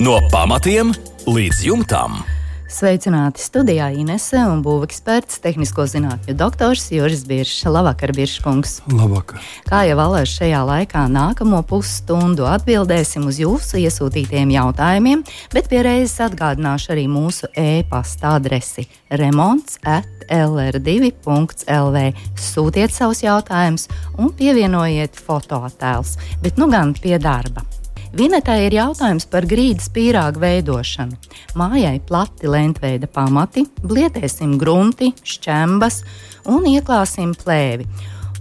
No pamatiem līdz jumtam. Sveicināti studijā Inese un būveksperts, tehnisko zinātņu doktors Juris Biršs. Labvakar, Birškungs! Labvakar! Kā jau valēs šajā laikā nākamo pusstundu atbildēsim uz jūsu iesūtītiem jautājumiem, bet pierēzes atgādināšu arī mūsu e-pasta adresi remonts at lr2.lv. Sūtiet savus jautājumus un pievienojiet fotoattēlus, bet nu gan pie darba. Vinetai ir jautājums par grīdas pīrāgu veidošanu. Mājai plati lentveida pamati, blietēsim grunti, šķembas un ieklāsim plēvi.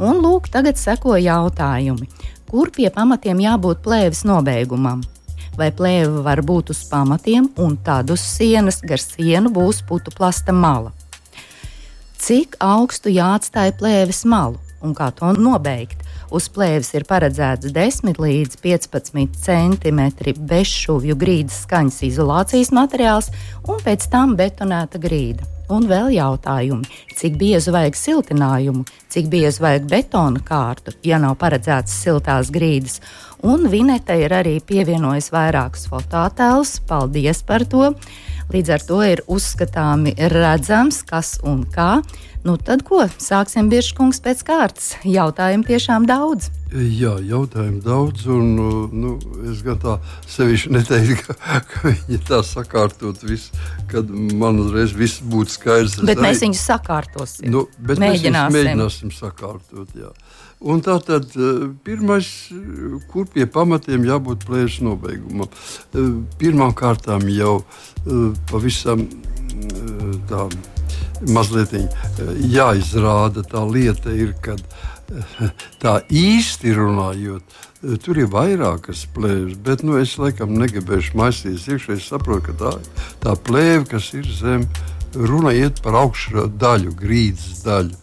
Un lūk, tagad seko jautājumi. Kur pie pamatiem jābūt plēves nobeigumam? Vai plēve var būt uz pamatiem un tad uz sienas gar sienu būs putu plasta mala? Cik augstu jāatstāj plēves malu un kā to nobeigt? Uz plēves ir paredzēts 10 līdz 15 cm bezšūvju grīdas skaņas izolācijas materiāls un pēc tam betonēta grīda. Un vēl jautājumi, cik biezu vajag siltinājumu, cik biezu vajag betona kārtu, ja nav paredzētas siltās grīdas. Un Vineta ir arī pievienojis vairākus fototēlus. Paldies par to! Līdz ar to ir uzskatāmi redzams, kas un kā. Nu, tad ko? Sāksim bieži kungs pēc kārtas. Jautājumu tiešām daudz. Jā, jautājumu daudz, un nu, es gan tā sevišķi neteiktu, ka, ka viņi tā sakārtot visu, kad man uzreiz viss būtu skaidrs. Bet mēs viņus sakārtosim. Nu, mēģināsim. Mēs mēģināsim sakārtot. Jā. Un tā tad eh, pirmais, kur pie pamatiem jābūt plēšņa nobeigumam. Eh, Pirmkārt, jau eh, pavisam tā mazliet eh, jāizrāda tā lieta, ir, kad eh, tā īsti runājot, eh, tur ir vairākas plēves, bet nu, es laikam negribēšu maisīties iekšā. Es saprotu, ka tā, tā plēve, kas ir zem, runa iet par augšu daļu, grīdas daļu.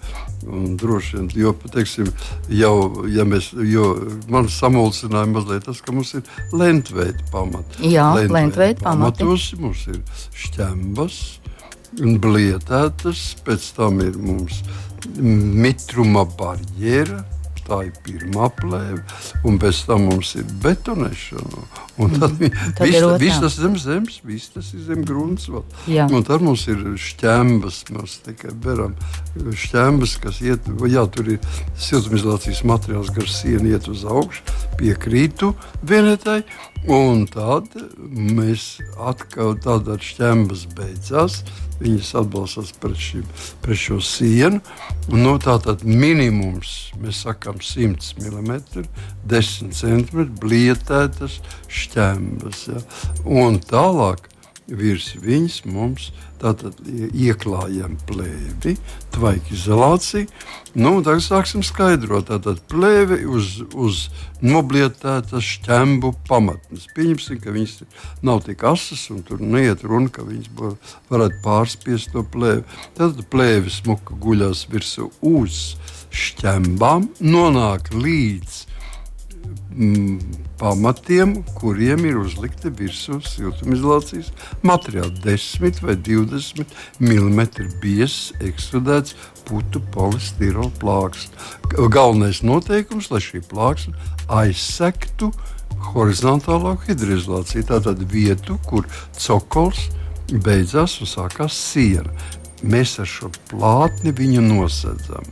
Un droši vien, jo, teiksim, jau, ja mēs, jo man samulsināja mazliet tas, ka mums ir lentveida pamati. Jā, lentveida pamati. Pamatos mums ir šķembas, un blietētas, pēc tam ir mums mitruma barjera. Tā ir pirmā plēve, un pēc tam mums ir betonēšana. Un tad mm, tad viss, viss tas zem zemes, viss tas ir zem grunts. Un tad mums ir šķembas, mēs tikai beram šķembas, kas iet, jā, tur ir siltumizolācijas materiāls gar sienu iet uz augšu, piekrītu vienetai. Un tad mēs atkal tādā šķembas beidzās. Viņas atbalstās pret, šim, pret šo sienu. Nu, tā tad minimums, mēs sakām, 100 mm, 10 cm blietētas šķembas. Ja. Un tālāk virs viņas mums tātad ieklājam plēvi, tvaika izolāciju. Nu, tagad sāksim skaidrot. Tātad plēve uz, uz noblietētas šķembu pamatnes. Pieņemsim, ka viņas nav tik asas un tur neiet runa, ka viņas varētu pārspiest to plēvi. Tad plēve smuka guļās virsū uz šķembām, nonāk līdz mm, pamatiem, kuriem ir uzlikta virsū siltumizolācijas materiāli. 10 vai 20 mm biezs ekstrudēts putu polistirola plāksne. Galvenais noteikums, lai šī plāksne aizsektu horizontālo hidroizolāciju, tātad vietu, kur cokols beidzās un sākās siena. Mēs ar šo plātni viņu nosedzam.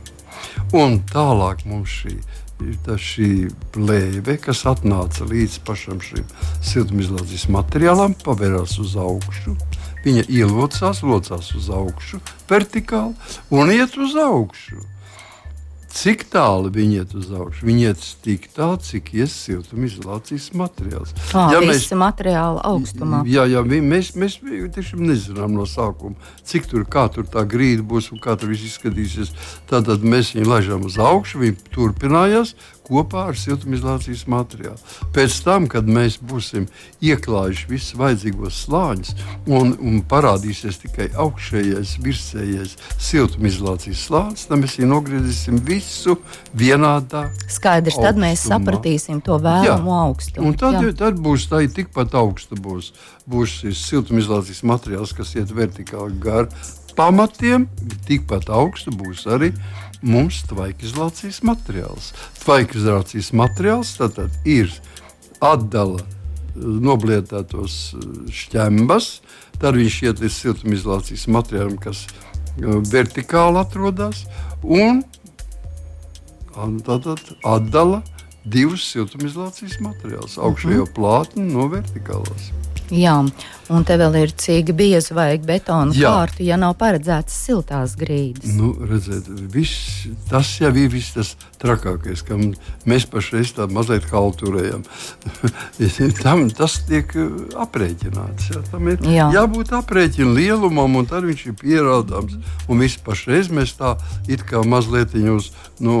Un tālāk mums šī ir ir šī plēve, kas atnāca līdz pašam šim siltumizolācijas materiālam, pavērās uz augšu. Viņa ielocās, locās uz augšu, vertikāli un iet uz augšu. Cik tālu viņi iet uz augšu? Viņi iet tik tālu, cik ies siltumizolācijas materiāls. Kā ja mēs materiāla augstumā? Jā, jā mēs, mēs tiešām nezinām no sākuma, cik tur, tur tā grīda būs un kā tur viss izskatīsies. Tad mēs viņu laižām uz augšu, viņi turpinājās, kopā ar siltumizolācijas materiālu. Pēc tam, kad mēs būsim ieklājuši visus vajadzīgos slāņus un, un parādīsies tikai augšējais, virsējais siltumizolācijas slānis, tad mēs nogriezīsim visu vienādā. Skaidrs, augstumā. tad mēs sapratīsim to vēlamo augstumu. Un tad, Jā. tad būs tā tikpat augsta būs, būs šis siltumizolācijas materiāls, kas iet vertikāli gar pamatiem, tikpat augsta būs arī mums tvaikizolācijas materiāls. Tvaikizolācijas materiāls tātad ir atdala noblietētos šķembas, tad viņš iet līdz siltumizolācijas materiālam, kas vertikāli atrodas, un tad atdala divus siltumizolācijas materiālus - augšējo plātni no vertikālās. Jā, un te vēl ir cik biezi vajag betona Jā. kārtu, ja nav paredzētas siltās grīdas. Nu, redziet, viss, tas jau ir viss tas trakākais, kam mēs pašreiz tā mazliet halturējam. Tam tas tiek uh, aprēķināts. Jā, tam ir jā. jābūt aprēķina lielumam, un tad viņš ir pierādāms. Un viss pašreiz mēs tā it kā mazliet uz nu,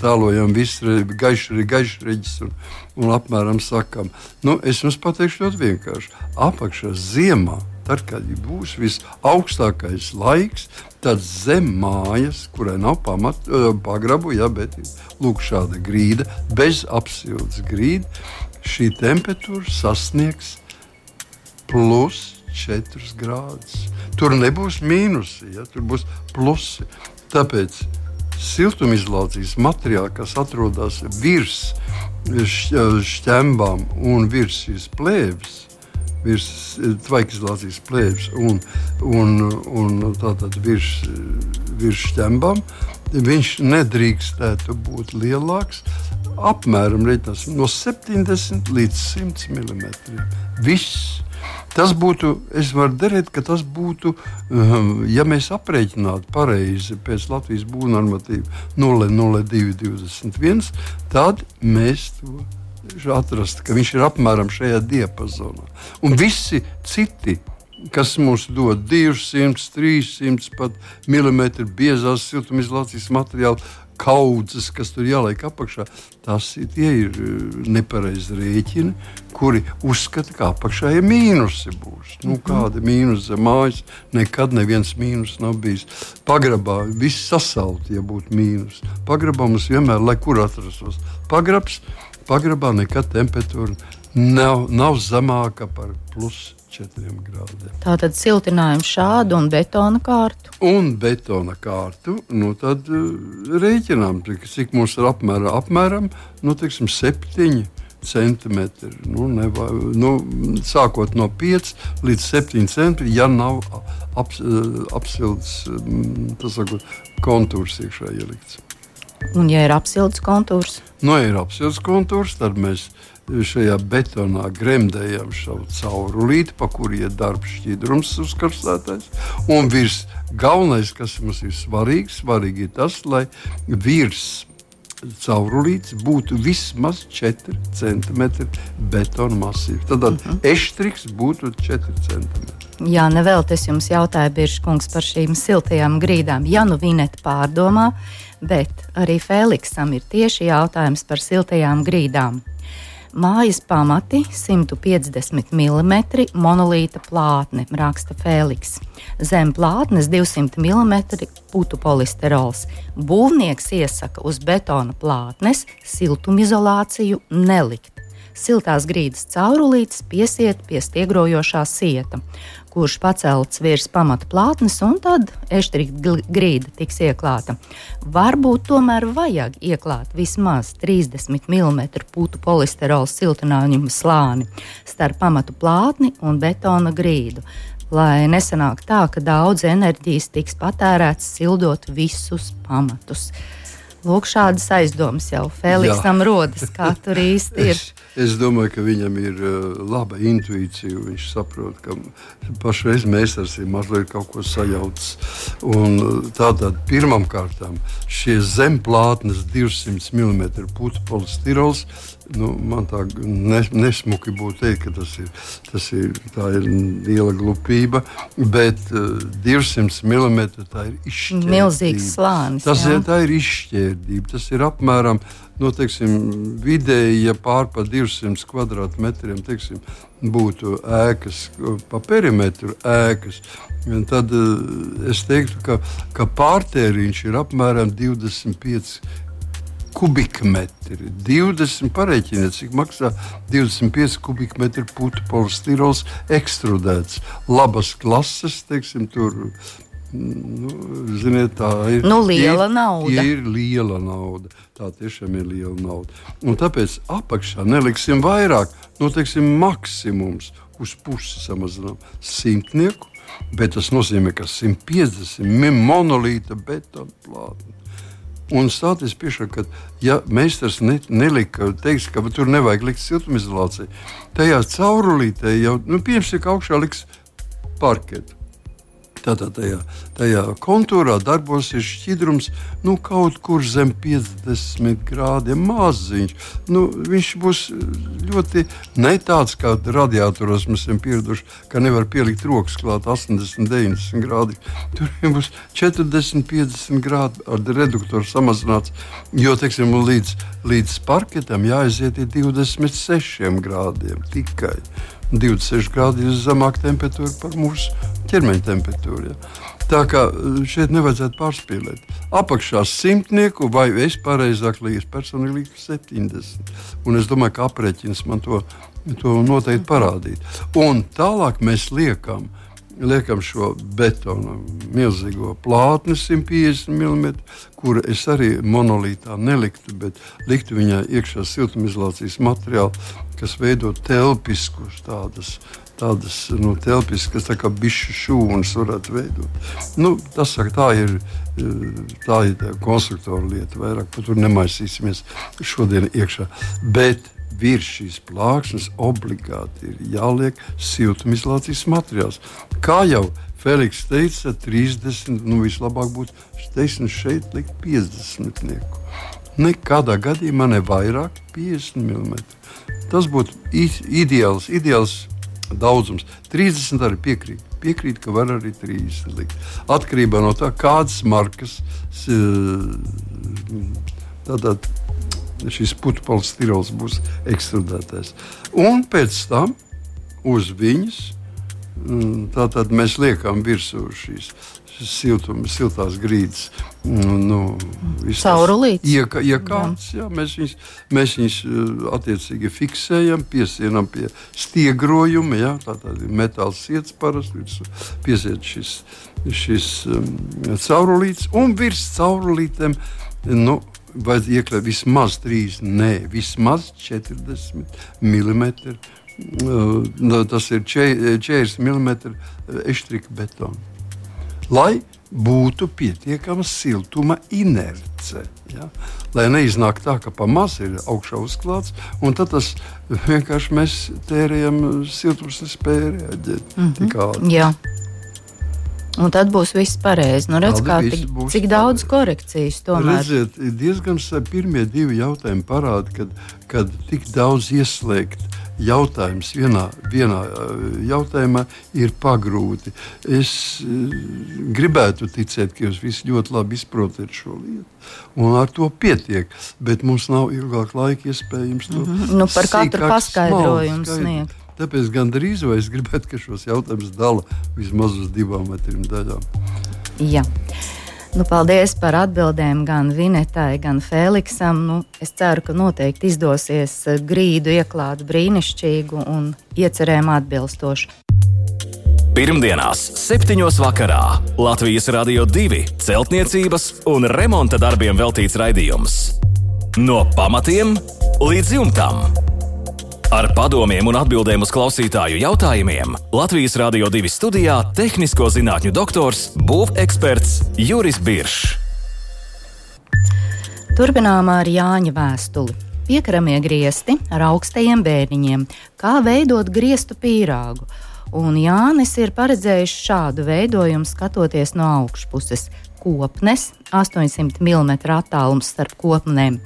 tālojam visu gaišu, gaišu reģis un, un apmēram sakam. Nu, es jums pateikšu ļoti vienkārši. Apakšā ziemā, tad, kad būs visaugstākais laiks, tad zem mājas, kurai nav pamat, pagrabu, ja, bet lūk, šāda grīda, bez apsildes grīda, šī temperatūra sasniegs plus 4 grādus. Tur nebūs mīnusi, ja, tur būs plusi. Tāpēc siltumizolācijas materiāli, kas atrodas virs šķembām un virs šīs plēves, virs tvaikizolācijas plēves un, un, un tātad virs, virs šķembām, viņš nedrīkstētu būt lielāks. Apmēram no 70 līdz 100 mm. Viss Tas būtu, es varu darīt, ka tas būtu, um, ja mēs aprēķinātu pareizi pēc Latvijas būvnormatīva 0,0221, tad mēs to atrastu, ka viņš ir apmēram šajā diapazonā. Un visi citi kas mums dod 200, 300 pat milimetru biezās siltumizolācijas materiālu, kaudzes, kas tur jāliek apakšā, tas ir eh, nepareizi rēķini, kuri uzskata, ka apakšā ir mīnusi. Būs. Nu, mhm. kāda mīnus zem mājas? Nekad neviens mīnus nav bijis. Pagrabā viss sasaukt, ja būtu mīnus. Pagrabā mums vienmēr, lai kur atrastos, pagrabs, pagrabā nekad temperatūra nav, nav zemāka par plus 4 grādiem. Tātad siltinājums šādu un betona kārtu. Un betona kārtu, nu tad uh, rēķinām, cik mums ir apmēram, apmēram nu, teiksim, 7 centimetri. Nu, neva, nu, sākot no 5 līdz 7 centimetriem, ja nav ap, apsildes sakot, kontūrs iekšā ielikts. Un, ja ir apsildes kontūrs? Ir apsildes kontūrs, tad mēs šajā betonā gremdējam šo caurulīti, pa kuru iet darbs šķidrums uzkarstētais. Un virs galvenais, kas mums ir svarīgs, svarīgi ir tas, lai virs caurulītes būtu vismaz 4 cm betona masīva. Tad uh -huh. eštriks būtu 4 cm. Jā, nevēl es jums jautāju, Biržkungs, par šīm siltajām grīdām. Ja nu vineta pārdomā, bet arī Feliksam ir tieši jautājums par siltajām grīdām. Mājas pamati 150 mm monolīta plātne, raksta Fēliks. Zem plātnes 200 mm putu polisterols. Būvnieks iesaka uz betona plātnes siltumizolāciju nelikt siltās grīdas caurulītes piesiet pie stiegrojošā sieta, kurš pacelts virs pamata plātnes, un tad eštrika grīda tiks ieklāta. Varbūt tomēr vajag ieklāt vismaz 30 mm putu polisterola siltinājumu slāni starp pamatu plātni un betona grīdu. Lai nesanāk tā, ka daudz enerģijas tiks patērēts sildot visus pamatus. Lūk, šādas aizdomas jau Feliksam rodas, kā tur īsti ir. Es, Es domāju, ka viņam ir uh, laba intuīcija. Viņš saprot, ka pašreiz meistars ir mazliet kaut ko sajaucis. Un, uh, tātad pirmām kārtām šie zemplātnes 200 mm putu polistirols. Nu, man tā ne, nesmuki būtu teikt, ka tas ir, tas ir, ir liela glupība, bet uh, 200 mm tā ir izšķērdība. Milzīgs slānis. Tas jā. ir, ir izšķērdība. Tas ir apmēram nu, teiksim, vidēji, ja pār pa 200 kvadrātmetriem teiksim, būtu ēkas, pa perimetru ēkas, tad eh, es teiktu, ka, ka pārtēriņš ir apmēram 25 kubikmetri. 20 pareiķiniet, cik maksā 25 kubikmetri putu polistirols ekstrudēts. Labas klases, teiksim, tur Nu, ziniet, tā ir. Nu, liela ir, nauda. Ir liela nauda. Tā tiešām ir liela nauda. Un tāpēc apakšā neliksim vairāk, nu, teiksim, maksimums uz pusi samazinām simtnieku, bet tas nozīmē, ka 150 monolīta betona plātne. Un stāties priekšā, ka, ja meistars ne, nelika, teiks, ka tur nevajag likt siltumizolāciju, tajā caurulītē jau, nu, piemēram, augšā liks parketu. Tātad tajā, tajā kontūrā darbosies šķidrums nu, kaut kur zem 50 grādiem maziņš. Nu, viņš būs ļoti ne tāds kā radiatoros mēs esam pieraduši, ka nevar pielikt rokas klāt 80, 90 grādi. Tur būs 40, 50 grādi ar reduktoru samazināts, jo teiksim, līdz, līdz parketam jāaiziet 26 grādiem tikai. 26 grādi ir zemāka temperatūra par mūsu ķermeņa temperatūru. Ja. Tā kā eh, šeit nevajadzētu pārspīlēt. Apakšā simtnieku, vai es pareizāk lieku, personīgi lieku 70. Un es domāju, ka aprēķins man to, to noteikti parādīt. Un tālāk mēs liekam. Liekam šo betonu milzīgo plātni, 150 mm, kuru es arī monolītā neliktu, bet liktu viņai iekšā siltumizolācijas materiālu, kas veido telpiskus tādus tādas nu, telpes, kas tā kā bišu šūnas varētu veidot. Nu, tas saka, tā ir. Tā ir tā konstruktora lieta. Vairāk par to nemaisīsimies šodien iekšā. Bet virs šīs plāksnes obligāti ir jāliek siltumizolācijas materiāls. Kā jau Feliks teica, 30, nu vislabāk būtu teiksim, šeit likt 50 lieku. Nekādā gadījumā ne vairāk 50 mm. Tas būtu ideāls, ideāls daudzums. 30 arī piekrīt. Piekrīt, ka var arī 30 likt. Atkarībā no tā, kādas markas tātad, šis putekļs stirols būs ekstrudētais. Un pēc tam uz viņas tātad mēs liekam virsū šīs siltuma, siltās grīdas. Mm, nu, Caurulītes. Ieka, iekārts, jā. Jā, mēs viņus, mēs viņus uh, attiecīgi fiksējam, piesienam pie stiegrojuma. Jā, tā tad ir metāla sirds parasti, piesiet šis, šis um, caurulīts un virs caurulītēm. Nu, Vajag iekļaut vismaz 3, ne vismaz 40 mm. Uh, tas ir 40 mm eštrika betona lai būtu pietiekama siltuma inerce. Ja? Lai neiznāk tā, ka pamazs ir augšā uzklāts, un tad tas vienkārši mēs tērējam siltums nespēju reaģēt. Mm -hmm. Un tad būs viss pareizi. Nu, redz, kā, tik, cik daudz pareizi. korekcijas tomēr. Redziet, diezgan pirmie divi jautājumi parāda, kad, kad tik daudz ieslēgt jautājums vienā, vienā jautājumā ir pagrūti. Es gribētu ticēt, ka jūs visi ļoti labi izprotat šo lietu. Un ar to pietiek, bet mums nav ilgāk laika iespējams to mm -hmm. nu, par katru paskaidrojumu sniegt. Tāpēc gandrīz vai es gribētu, ka šos jautājumus dala vismaz uz divām vai trim daļām. Jā. Nu, paldies par atbildēm gan Vinetai, gan Feliksam. Nu, es ceru, ka noteikti izdosies eh, grīdu ieklāt brīnišķīgu un iecerēm atbilstošu. Pirmdienās, 7. vakarā Latvijas Rādio 2 celtniecības un remonta darbiem veltīts raidījums. No pamatiem līdz jumtam. Ar padomiem un atbildēm uz klausītāju jautājumiem Latvijas Rādio 2 studijā - tehnisko zinātņu doktors, būveksperts Juris Biršs. Turpinām ar Jāņa vēstuli. Piekaramie griesti ar augstajiem bērniņiem, kā veidot griestu pīrāgu. Un Jānis ir paredzējis šādu veidojumu, skatoties no augšpuses. Kopnes, 800 mm attālums starp kopnēm.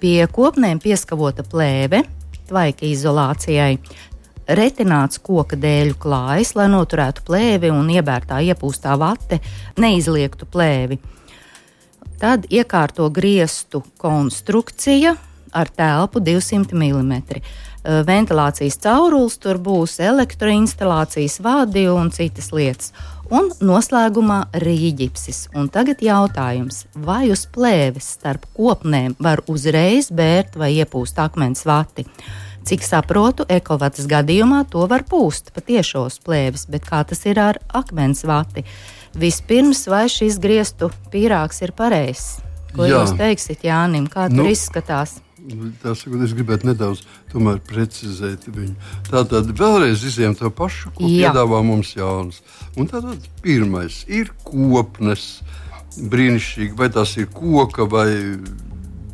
Pie kopnēm pieskavota plēve, tvaika izolācijai. Retināts koka dēļu klājas, lai noturētu plēvi un iebērtā iepūstā vate neizliektu plēvi. Tad iekārto griestu konstrukcija ar telpu 200 mm. Ventilācijas caurulis tur būs elektroinstalācijas vadi un citas lietas. Un noslēgumā rīģipsis. Un tagad jautājums, vai uz plēves starp kopnēm var uzreiz bērt vai iepūst akmens vati? Cik saprotu, ekovats gadījumā to var pūst patiešos plēvis, bet kā tas ir ar akmens vati? Vispirms, vai šis griestu pīrāgs ir pareizs? Ko Jā. jūs teiksiet Jānim, kā nu, tur izskatās? Tas, es gribētu nedaudz precizēt viņu. Tātad vēlreiz izjām to pašu, ko Jā. piedāvā mums Jānis. Un tātad pirmais ir kopnes. Brīnišķīgi, vai tas ir koka vai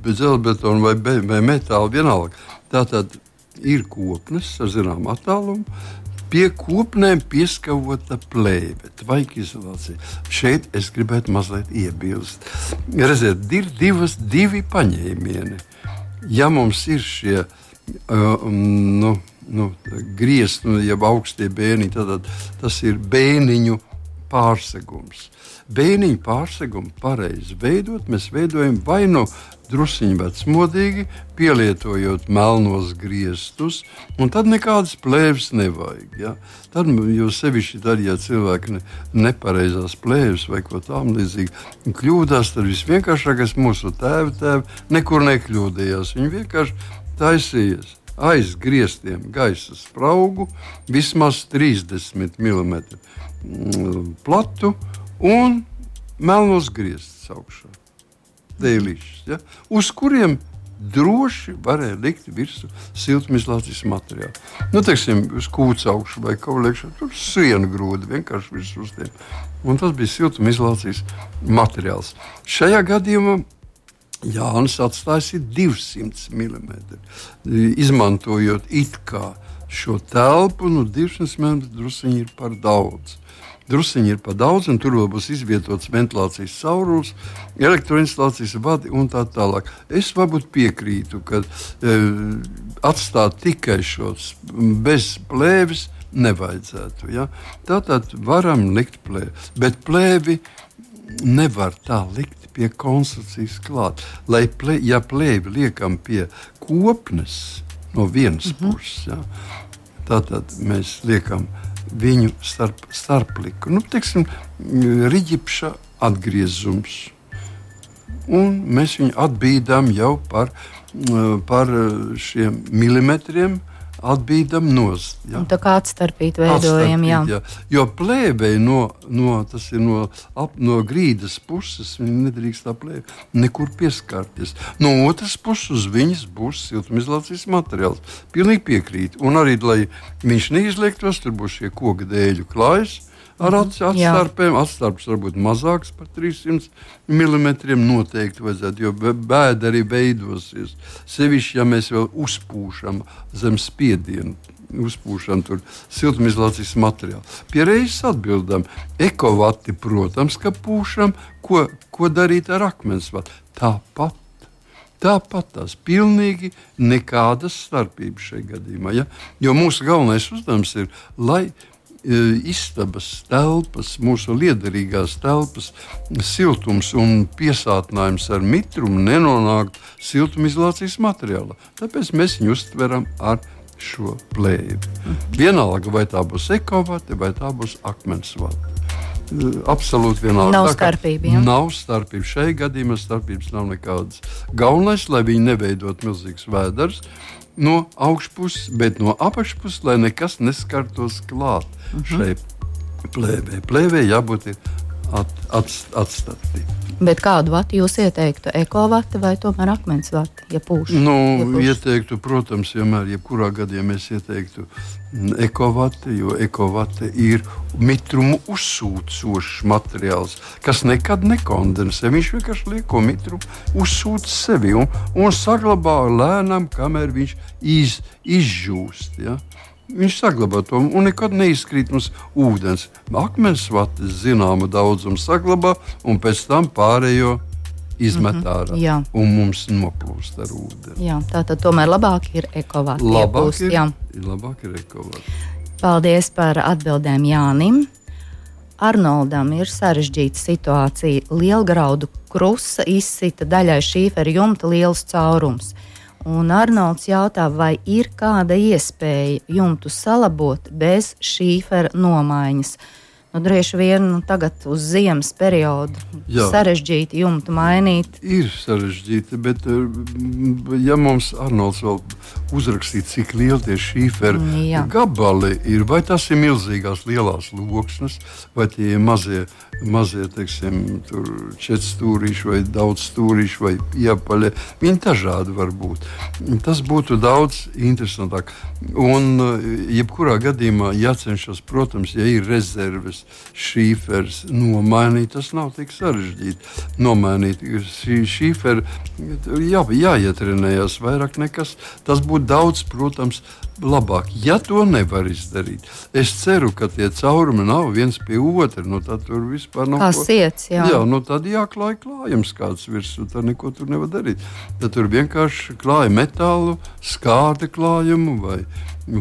dzelzbetona vai, vai metāla, vienalga. Tātad ir kopnes ar zināmu attālumu, pie kopnēm pieskavota plēve, tvaika izolācija. Šeit es gribētu mazliet iebilst. Redziet, ir divas, divi paņēmieni. Ja mums ir šie uh, nu, nu, griezti, nu, jeb augstie bēniņi, tad tas ir bēniņu pārsegums. Bēniņu pārsegumu pareizi veidot, mēs veidojam vai nu drusciņi vecmodīgi, pielietojot melnos griestus, un tad nekādas plēves nevajag. Ja? Tad jau sevišķi tad, ja cilvēki ne, nepareizās plēves vai ko tamlīdzīgu kļūdās, tad visvienkāršākais mūsu tēvi tēvi nekur nekļūdījās. Viņi vienkārši taisījās aiz griestiem gaisa spraugu, vismaz 30 mm platu un melnos griestus augšā dēlīšus, ja, uz kuriem droši varēja likt virsū siltumizolācijas materiālu. Nu, teiksim, uz kūts augšu vai kaut kā tādu tur sienu grūdi vienkārši virsū uz tiem. Un tas bija siltumizolācijas materiāls. Šajā gadījumā Jānis atstājis 200 mm. Izmantojot it kā šo telpu, nu 200 mm druskuļi ir par daudz druskuļi ir par daudz, un tur vēl būs izvietots ventilācijas caurulis, elektroinstalācijas vadi un tā tālāk. Es varbūt piekrītu, ka e, atstāt tikai šos bez plēves nevajadzētu. Ja? Tātad varam likt plēvi, bet plēvi nevar tā likt pie konstrukcijas klāt. Lai plē, ja plēvi liekam pie kopnes no vienas mm -hmm. puses, ja? tātad mēs liekam viņu starp, starpliku. Nu, teiksim, Riģipša atgriezums. Un mēs viņu atbīdām jau par, par šiem milimetriem, atbīdam nost. Ja. Tā kā atstarpīt veidojam, jā. jā. Jo plēvei no, no, tas ir no, ap, no grīdas puses, viņa nedrīkst plēve nekur pieskarties. No otras puses uz viņas būs siltumizolācijas materiāls. Pilnīgi piekrīt. Un arī, lai viņš neizliektos, tur būs šie koka dēļu klājas ar atstarpēm. Atstarps var būt mazāks par 300 mm. Noteikti vajadzētu, jo bēda arī veidosies. Sevišķi, ja mēs vēl uzpūšam zem spiedienu. Uzpūšam tur siltumizolācijas materiālu. Pie reizes atbildam, ekovati, protams, ka pūšam, ko, ko darīt ar akmens vatu. Tāpat Tāpat tās pilnīgi nekādas starpības šajā gadījumā. Ja? Jo mūsu galvenais uzdevums ir, lai istabas telpas, mūsu liederīgās telpas siltums un piesātinājums ar mitrumu nenonākt siltumizolācijas materiālā. Tāpēc mēs viņu uztveram ar šo plēvi. Vienalga, vai tā būs ekovate vai tā būs akmens vate. Absolūti vienalga. Nav starpība. Ja? Nav starpība. Šai gadījumā starpības nav nekādas. Galvenais, lai viņi neveidot milzīgus vēders, no augšpuses, bet no apakšpuses, lai nekas neskartos klāt uh mhm. -huh. šai plēvē. Plēvē jābūt at, at, atstati. Bet kādu vatu jūs ieteiktu? Ekovati vai tomēr akmens vati? Ja pūš, nu, ja pūš? ieteiktu, protams, vienmēr, jebkurā gadījumā es ieteiktu ekovati, jo ekovati ir mitrumu uzsūcošs materiāls, kas nekad nekondensē. Viņš vienkārši lieko mitrumu uzsūc sevi un, un saglabā lēnām, kamēr viņš iz, izžūst. Ja? Viņš saglabā to un nekad neizkrīt mums ūdens. Akmens vatis zināmu daudzumu saglabā un pēc tam pārējo izmet mm -hmm, ārā. Jā. Un mums noplūst ar ūdeni. Jā, tā tad tomēr labāk ir ekovāti. Labāk, iepūst, ir, jā. labāk ir ekovāti. Paldies par atbildēm Jānim. Arnoldam ir sarežģīta situācija. Lielgraudu krusta izsita daļai šīferu jumta liels caurums. Un Arnolds jautā, vai ir kāda iespēja jumtu salabot bez šīfera nomaiņas. Nu, droši vien nu, tagad uz ziemas periodu Jā. sarežģīti jumtu mainīt. Ir sarežģīti, bet eh, ja mums Arnolds vēl uzrakstītu, cik lieli tie šīferi mm, gabali ir, vai tas ir milzīgās lielās loksnes, vai tie ir mazie, mazie teiksim, četrstūrīši vai daudz stūrīši vai iepaļi. Viņi dažādi var būt. Tas būtu daudz interesantāk. Un eh, jebkurā gadījumā jācenšas, protams, ja ir rezerves šīs šīferis nomainīt. Tas nav tik sarežģīti. Nomainīt šī šīferi, jā, jāietrenējas vairāk nekas. Tas būtu daudz, protams, labāk. Ja to nevar izdarīt, es ceru, ka tie caurumi nav viens pie otra. Nu, tad tur vispār nav ko siets. Jā, jā nu, tad jāklāj klājums kāds virsū. Tad neko tur nevar darīt. Tad tur vienkārši klāja metālu, skāda klājumu vai,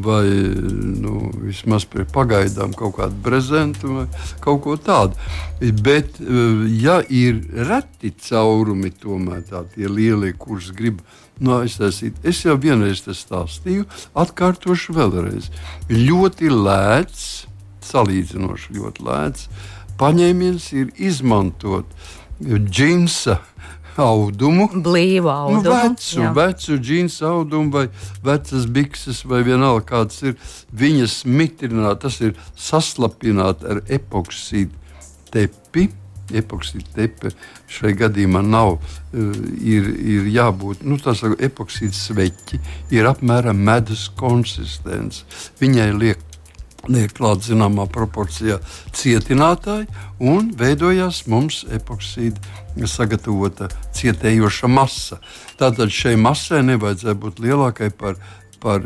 vai nu, vismaz pagaidām kaut kādu brezentu vai kaut ko tādu. Bet, ja ir reti caurumi, tomēr tādi lielie, kurus grib nu, aiztaisīt. Es jau vienreiz tas stāstīju, atkārtošu vēlreiz. Ļoti lēts, salīdzinoši ļoti lēts paņēmiens ir izmantot džinsa audumu. Blīvu nu, audumu. Nu, vecu, jā. vecu džinsu audumu vai vecas bikses vai vienalga kāds ir. Viņas mitrināt, tas ir saslapināt ar epoksīdu tepi epoksīda tepe šai gadījumā nav. Eh, ir, ir jābūt nu, tādam epoksīda sveķi, ir apmēram medus konsistence. Viņai liek liek klāt zināmā proporcijā cietinātāji, un veidojās mums epoksīda sagatavota cietējoša masa. Tātad šai masai nevajadzēja būt lielākai par par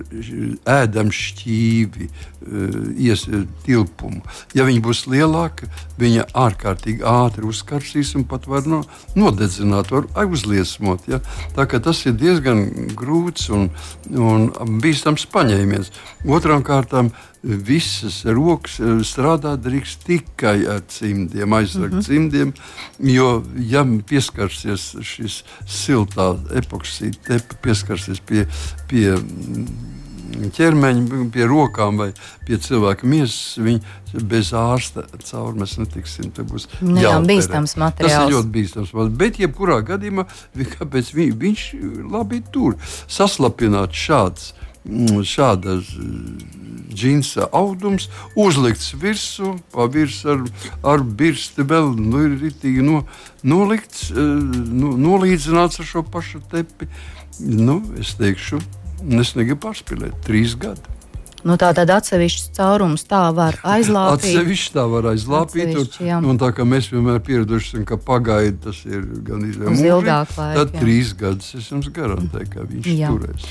ēdamu šķīvi, eh, ies, tilpumu. Ja viņa būs lielāka, viņa ārkārtīgi ātri uzkarsīs un pat var no, nodedzināt, var uzliesmot. Ja? Tā, tas ir diezgan grūts un, un bīstams paņēmiens. Otrām kārtām visas rokas eh, strādāt drīkst tikai ar cimdiem, aizsargt mm -hmm. cimdiem. Jo, ja pieskarsies šis siltā epoksīda tepa, pieskarsies pie, pie ķermeņa, pie rokām vai pie cilvēka miesas, viņi bez ārsta caur mēs netiksim. Tas būs nu bīstams materiāls. Tas ir ļoti bīstams. Bet, jebkurā gadījumā, kāpēc vi, viņš labi tur saslapināt šāds Mm, šādas džinsa audums, uzlikts virsū, pa virsmu ar, ar birsti vēl nu, ir ritīgi no, nolikts, nu, nolīdzināts ar šo pašu tepi. Nu, es teikšu, es negribu pārspīlēt, trīs gadi. Nu, tā tad atsevišķs caurums tā var aizlāpīt. Atsevišķi tā var aizlāpīt. Un, un tā kā mēs vienmēr pieraduši, ka pagaidu tas ir gan ilgāk laika. Tad jā. trīs gadus es jums garantēju, ka viņš jā. turēs.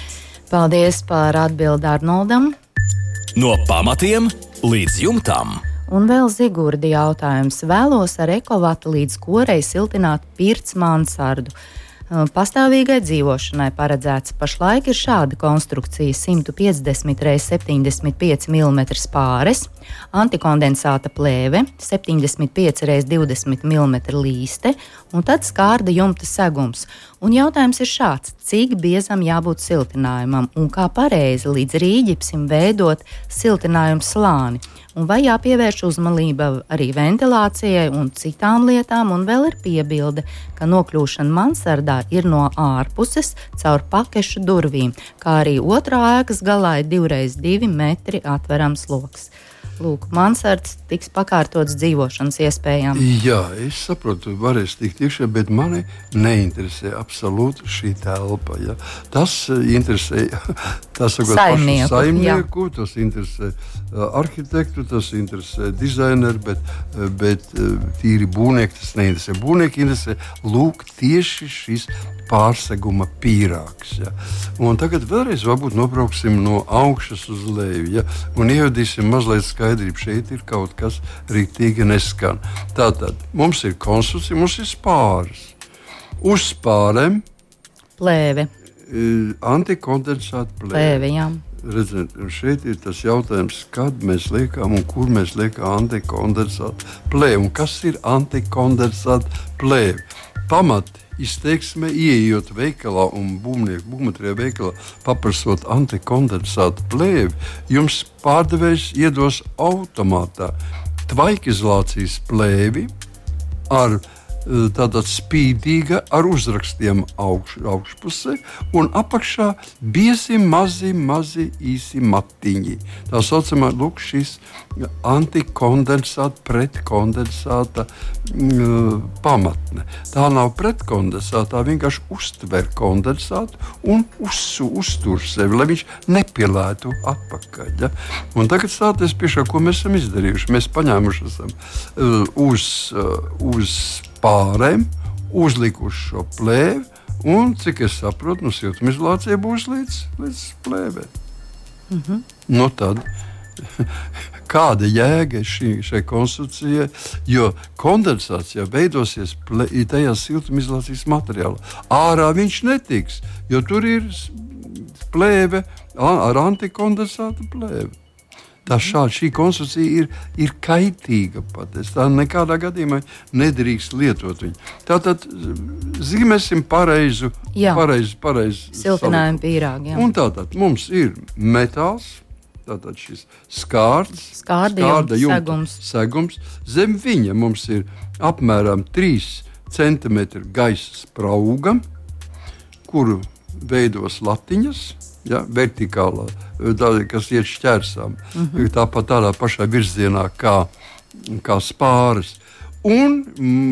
Paldies par atbildi Arnoldam. No pamatiem līdz jumtam. Un vēl Zigurdi jautājums. Vēlos ar ekovatu līdz korei siltināt pirts mansardu. Uh, pastāvīgai dzīvošanai paredzēts. Pašlaik ir šāda konstrukcija - 150 x 75 mm spāres, antikondensāta plēve, 75 x 20 mm līste un tad skārda jumta segums. Un jautājums ir šāds: cik biezam jābūt siltinājumam un kā pareizi līdz rīģipsim veidot siltinājumu slāni? Un vai jāpievērš uzmanība arī ventilācijai un citām lietām, un vēl ir piebilde, ka nokļūšana mansardā ir no ārpuses caur pakešu durvīm, kā arī otrā ēkas galā ir divreiz divi metri atverams lokus. Lūk, mansards tiks pakārtots dzīvošanas iespējām. Jā, es saprotu, varēs tikt iekšā, bet mani neinteresē absolūti šī telpa. Ja. Tas eh, interesē tas, saimnieku, saimnieku tas interesē uh, arhitektu, tas interesē dizaineru, bet, uh, bet tīri būvnieku tas neinteresē. Būvnieki interesē lūk tieši šis pārseguma pīrāgs. Ja. Un tagad vēlreiz varbūt nobrauksim no augšas uz leju ja, un ievadīsim mazliet skaidrību. Šeit ir kaut kas rītīgi neskan. Tātad mums ir konstrukcija, mums ir spārs. Uz spārēm plēve. Antikondensāta plēve. plēve. Redziet, šeit ir tas jautājums, kad mēs liekam un kur mēs liekam antikondensātu plēvi. Kas ir antikondensāta plēve? Pamati izteiksme, ieejot veikalā un būvnieku būvmateriālu veikalā, paprasot antikondensātu plēvi, jums pārdevējs iedos automātā tvaikizolācijas plēvi ar tāda spīdīga ar uzrakstiem augš, augšpusē, un apakšā biezi mazi, mazi īsi matiņi. Tā saucamā lūk, šis antikondensāta, pretkondensāta mm, pamatne. Tā nav pretkondensāta, tā vienkārši uztver kondensātu un uz, uztur sevi, lai viņš nepilētu atpakaļ. Ja? Un tagad stāties pie šā, ko mēs esam izdarījuši. Mēs paņēmuši esam, uh, uz, uh, uz pārēm, uzlikuši šo plēvi. Un, cik es saprotu, nu, siltumizolācija būs līdz, līdz plēvei. Mm -hmm. nu, tad, kāda jēga šī, šai konstrukcijai? Jo kondensācija veidosies tajā siltumizolācijas materiālā. Ārā viņš netiks, jo tur ir plēve ar antikondensāta plēvi. Tā šāda šī konstrukcija ir, ir kaitīga patiesībā. Tā nekādā gadījumā nedrīkst lietot viņu. Tātad zīmēsim pareizu, pareizu, pareizu siltinājumu pīrāgu. Un tātad mums ir metāls. Tātad šis skārds, skārda jumta, segums. segums. Zem viņa mums ir apmēram 3 cm gaisa sprauga, kuru veidos latiņas ja, vertikālā, tāda, kas iet šķērsām. Mm -hmm. Tāpat tādā pašā virzienā kā, kā spāris. Un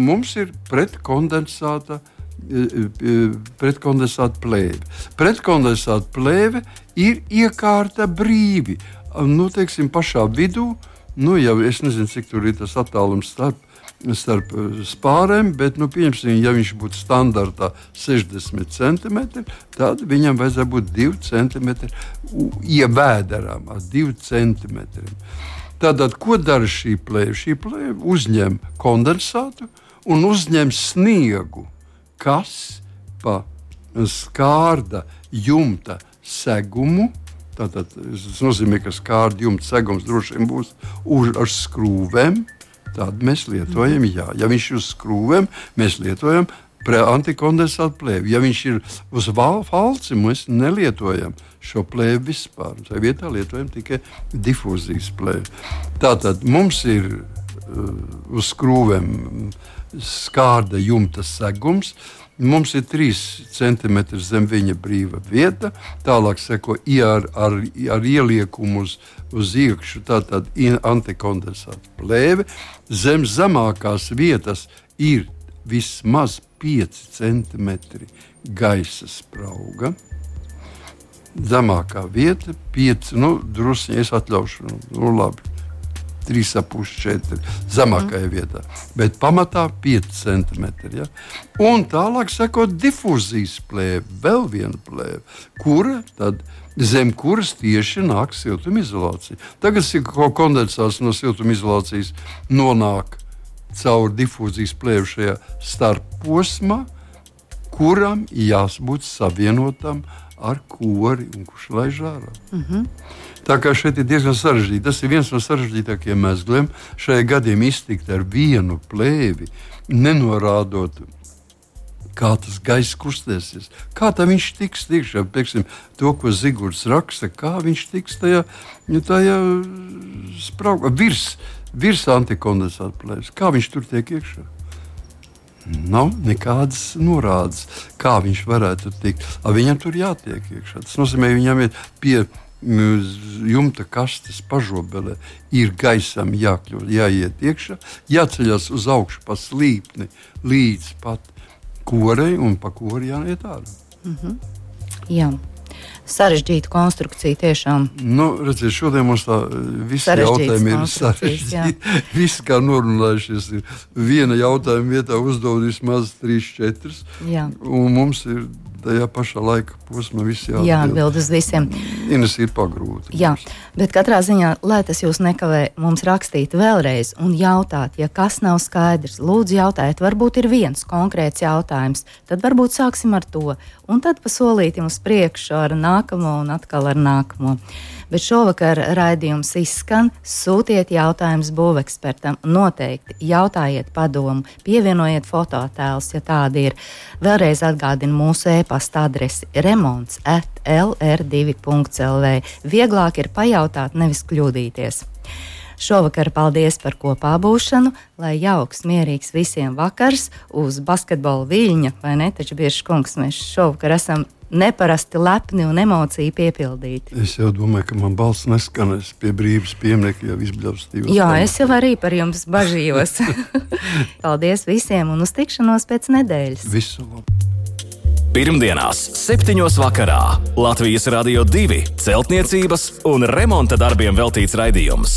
mums ir pretkondensāta. Pretkondensāta plēve. Pretkondensāta plēve ir iekārta brīvi. Nu, teiksim, pašā vidū, nu, jau es nezinu, cik tur ir tas attālums starp starp eh, spārēm, bet, nu, pieņemsim, ja viņš būtu standartā 60 cm, tad viņam vajadzētu būt 2 cm ievēdarām ar 2 cm. Tātad, ko dara šī plēve? Šī plēve uzņem kondensātu un uzņem sniegu, kas pa skārda jumta segumu Tātad, tas nozīmē, ka skārda jumta segums droši vien būs uz, ar skrūvēm, Tādu mēs lietojam. Jā. Ja viņš ir uz skrūvēm, mēs lietojam antikondensātu plēvi. Ja viņš ir uz falci, mēs nelietojam šo plēvi vispār. Tā vietā lietojam tikai difūzijas plēvi. Tātad mums ir uh, uz skrūvēm skārda jumta segums. Mums ir 3 cm zem viņa brīva vieta, tālāk seko ar, ar, ar ieliekumu uz, uz iekšā, tātad antikondensāta plēve. Zem zemākās vietas ir vismaz 5 cm gaisa sprauga. Zemākā vieta, 5, nu, druskuļi es atļaušu, nu, labi, 3,5-4 zemākajā mm. vietā, bet pamatā 5 cm. Ja? Un tālāk seko difūzijas plēve, vēl viena plēve, kura tad zem kuras tieši nāk siltumizolācija. Tagad, kad kondensāts no siltumizolācijas nonāk caur difūzijas plēvi šajā starposmā, kuram jābūt savienotam ar kori un kurš laiž ārā. Mm -hmm. Tā kā šeit ir diezgan sarežģīti. Tas ir viens no sarežģītākajiem mezgliem. Šajā gadījumā iztikt ar vienu plēvi, nenorādot kā tas gaisa kustēsies, kā tā viņš tiks iekšā. Pieksim, to, ko Zigorts raksta, kā viņš tiks tajā, nu, tajā spraugā, virs, virs antikondensāta plēves, kā viņš tur tiek iekšā. Nav nekādas norādes, kā viņš varētu tikt. Viņam tur jātiek iekšā. Tas nozīmē, ka viņam ir pie jumta kastes pažobelē ir gaisam jākļūt, jāiet iekšā, jāceļas uz augšu pa slīpni līdz pat korei un pa kori jāiet ārā. Mm -hmm. Jā. Sarežģīta konstrukcija tiešām. Nu, redziet, šodien mums tā visi jautājumi ir sarežģīti. Visi, kā norunājušies, ir viena jautājuma vietā uzdod vismaz 3-4. Un mums ir tajā pašā laika posmā visi jāatbild. Jāatbild uz visiem. Ines ir pagrūti. Jā, bet katrā ziņā, lai tas jūs nekavē mums rakstīt vēlreiz un jautāt, ja kas nav skaidrs, lūdzu jautājiet, varbūt ir viens konkrēts jautājums, tad varbūt sāksim ar to, un tad pasolītim uz priekšu ar nākamo un atkal ar nākamo bet šovakar raidījums izskan. Sūtiet jautājumus būvekspertam, noteikti jautājiet padomu, pievienojiet fototēlus, ja tādi ir. Vēlreiz atgādinu mūsu e-pasta adresi remonds at lr2.lv. Vieglāk ir pajautāt, nevis kļūdīties. Šovakar paldies par kopā būšanu, lai jauks, mierīgs visiem vakars uz basketbola viļņa, vai ne? Taču bieži kungs mēs šovakar esam neparasti lepni un emociju piepildīti. Es jau domāju, ka man balss neskanēs pie brīvības pieminiekta, jau izbļaustījos. Jā, es jau arī par jums bažījos. Paldies visiem un uz tikšanos pēc nedēļas. Visu labu! Pirmdienās, 7. vakarā Latvijas Rādio 2 celtniecības un remonta darbiem veltīts raidījums.